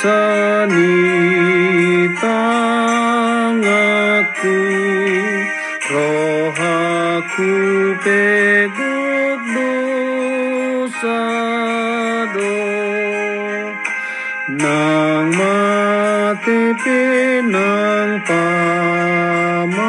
sanita ngaku rohaku pegut dosa do nang mati pinang pamataku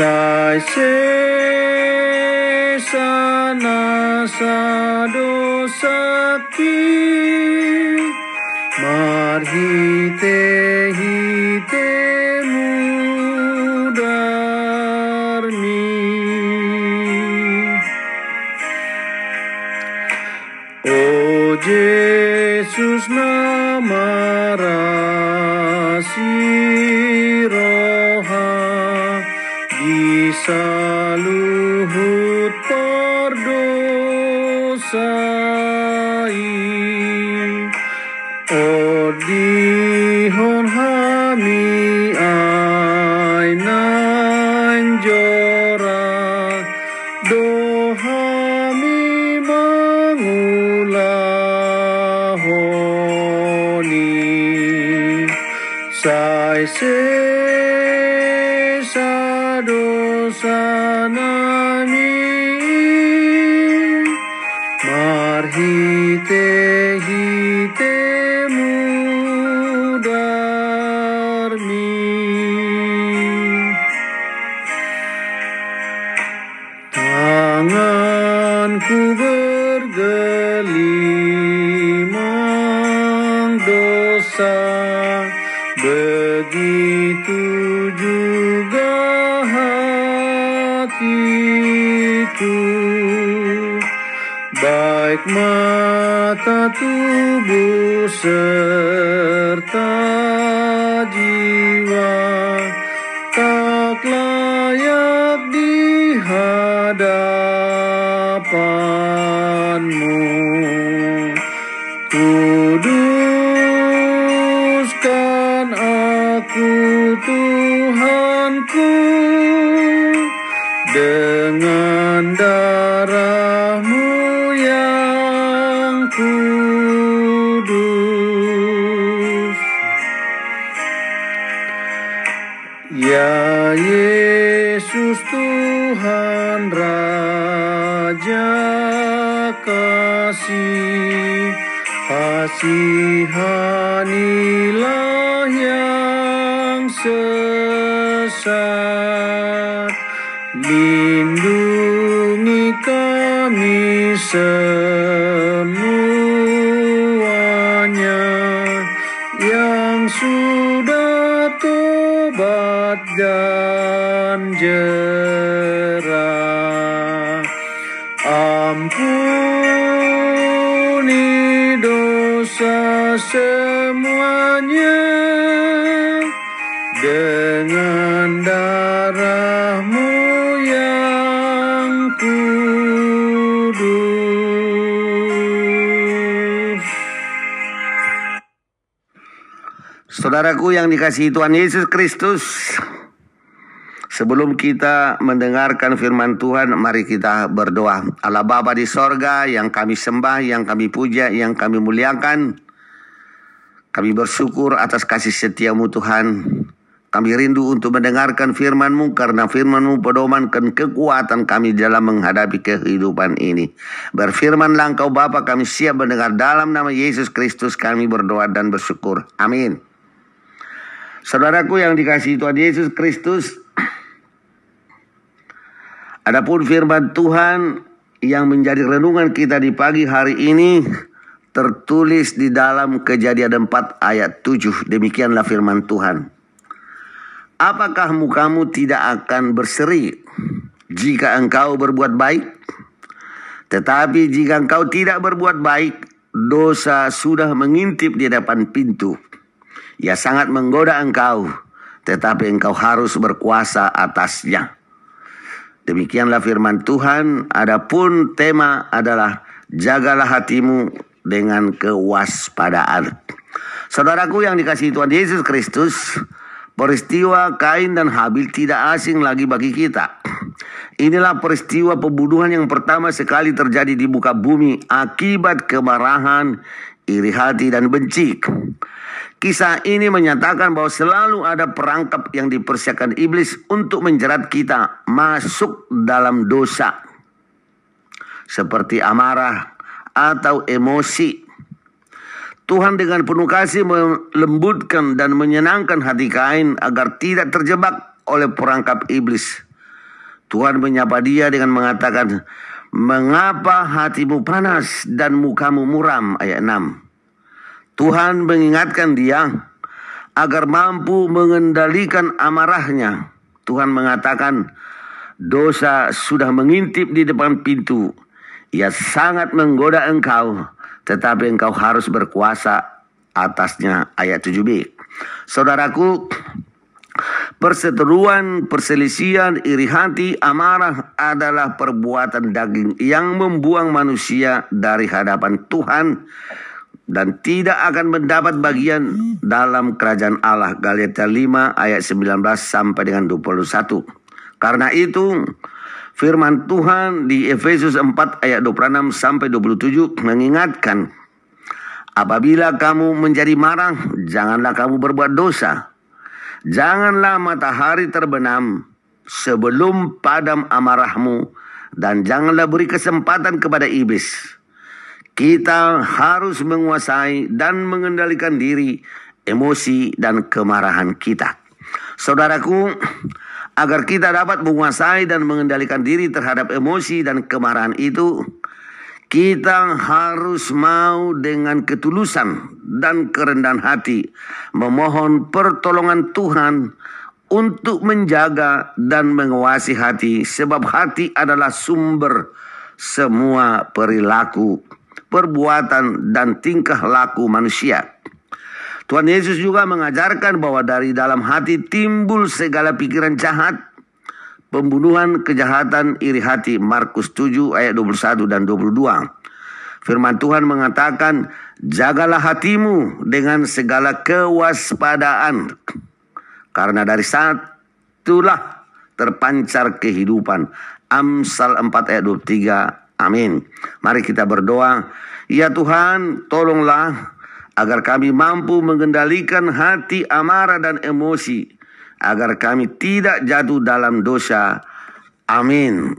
Sai se sana sa dosa ki Marhite hite mudarmi. Oh Yesus nama roha tersebut pordosai Odihon hami ainan jora Dohami mangulahoni Sai se Marhite hite mudarmi Tanganku bergelimang Baik mata tubuh serta jiwa Ya Yesus Tuhan Raja kasih Kasihanilah yang sesat. Lindungi kami semuanya tobat dan jerah Ampuni dosa semuanya Dengan darahmu Saudaraku yang dikasihi Tuhan Yesus Kristus, sebelum kita mendengarkan firman Tuhan, mari kita berdoa. Allah Bapa di sorga yang kami sembah, yang kami puja, yang kami muliakan. Kami bersyukur atas kasih setiamu Tuhan. Kami rindu untuk mendengarkan firman-Mu karena firman-Mu pedomankan kekuatan kami dalam menghadapi kehidupan ini. Berfirmanlah Engkau Bapa kami siap mendengar dalam nama Yesus Kristus kami berdoa dan bersyukur. Amin. Saudaraku yang dikasihi Tuhan Yesus Kristus, adapun firman Tuhan yang menjadi renungan kita di pagi hari ini tertulis di dalam Kejadian 4 ayat 7. Demikianlah firman Tuhan. Apakah mukamu tidak akan berseri jika engkau berbuat baik? Tetapi jika engkau tidak berbuat baik, dosa sudah mengintip di depan pintu. Ia sangat menggoda engkau, tetapi engkau harus berkuasa atasnya. Demikianlah firman Tuhan. Adapun tema adalah jagalah hatimu dengan kewaspadaan. Saudaraku yang dikasihi Tuhan Yesus Kristus, peristiwa Kain dan Habil tidak asing lagi bagi kita. Inilah peristiwa pembunuhan yang pertama sekali terjadi di muka bumi akibat kemarahan, iri hati, dan benci. Kisah ini menyatakan bahwa selalu ada perangkap yang dipersiapkan iblis untuk menjerat kita masuk dalam dosa. Seperti amarah, atau emosi. Tuhan dengan penuh kasih melembutkan dan menyenangkan hati Kain agar tidak terjebak oleh perangkap iblis. Tuhan menyapa dia dengan mengatakan, Mengapa hatimu panas dan mukamu muram? Ayat 6. Tuhan mengingatkan dia agar mampu mengendalikan amarahnya. Tuhan mengatakan, dosa sudah mengintip di depan pintu ia sangat menggoda engkau, tetapi engkau harus berkuasa atasnya. Ayat 7b. Saudaraku, Perseteruan, perselisihan, iri hati, amarah adalah perbuatan daging yang membuang manusia dari hadapan Tuhan dan tidak akan mendapat bagian dalam kerajaan Allah. Galatia 5 ayat 19 sampai dengan 21. Karena itu, Firman Tuhan di Efesus 4 ayat 26 sampai 27 mengingatkan Apabila kamu menjadi marah, janganlah kamu berbuat dosa. Janganlah matahari terbenam sebelum padam amarahmu dan janganlah beri kesempatan kepada iblis. Kita harus menguasai dan mengendalikan diri, emosi dan kemarahan kita. Saudaraku, agar kita dapat menguasai dan mengendalikan diri terhadap emosi dan kemarahan itu, kita harus mau dengan ketulusan dan kerendahan hati memohon pertolongan Tuhan untuk menjaga dan menguasai hati sebab hati adalah sumber semua perilaku, perbuatan dan tingkah laku manusia. Tuhan Yesus juga mengajarkan bahwa dari dalam hati timbul segala pikiran jahat, pembunuhan, kejahatan, iri hati. Markus 7 ayat 21 dan 22. Firman Tuhan mengatakan, jagalah hatimu dengan segala kewaspadaan. Karena dari satulah terpancar kehidupan. Amsal 4 ayat 23. Amin. Mari kita berdoa. Ya Tuhan, tolonglah agar kami mampu mengendalikan hati amarah dan emosi, agar kami tidak jatuh dalam dosa. Amin.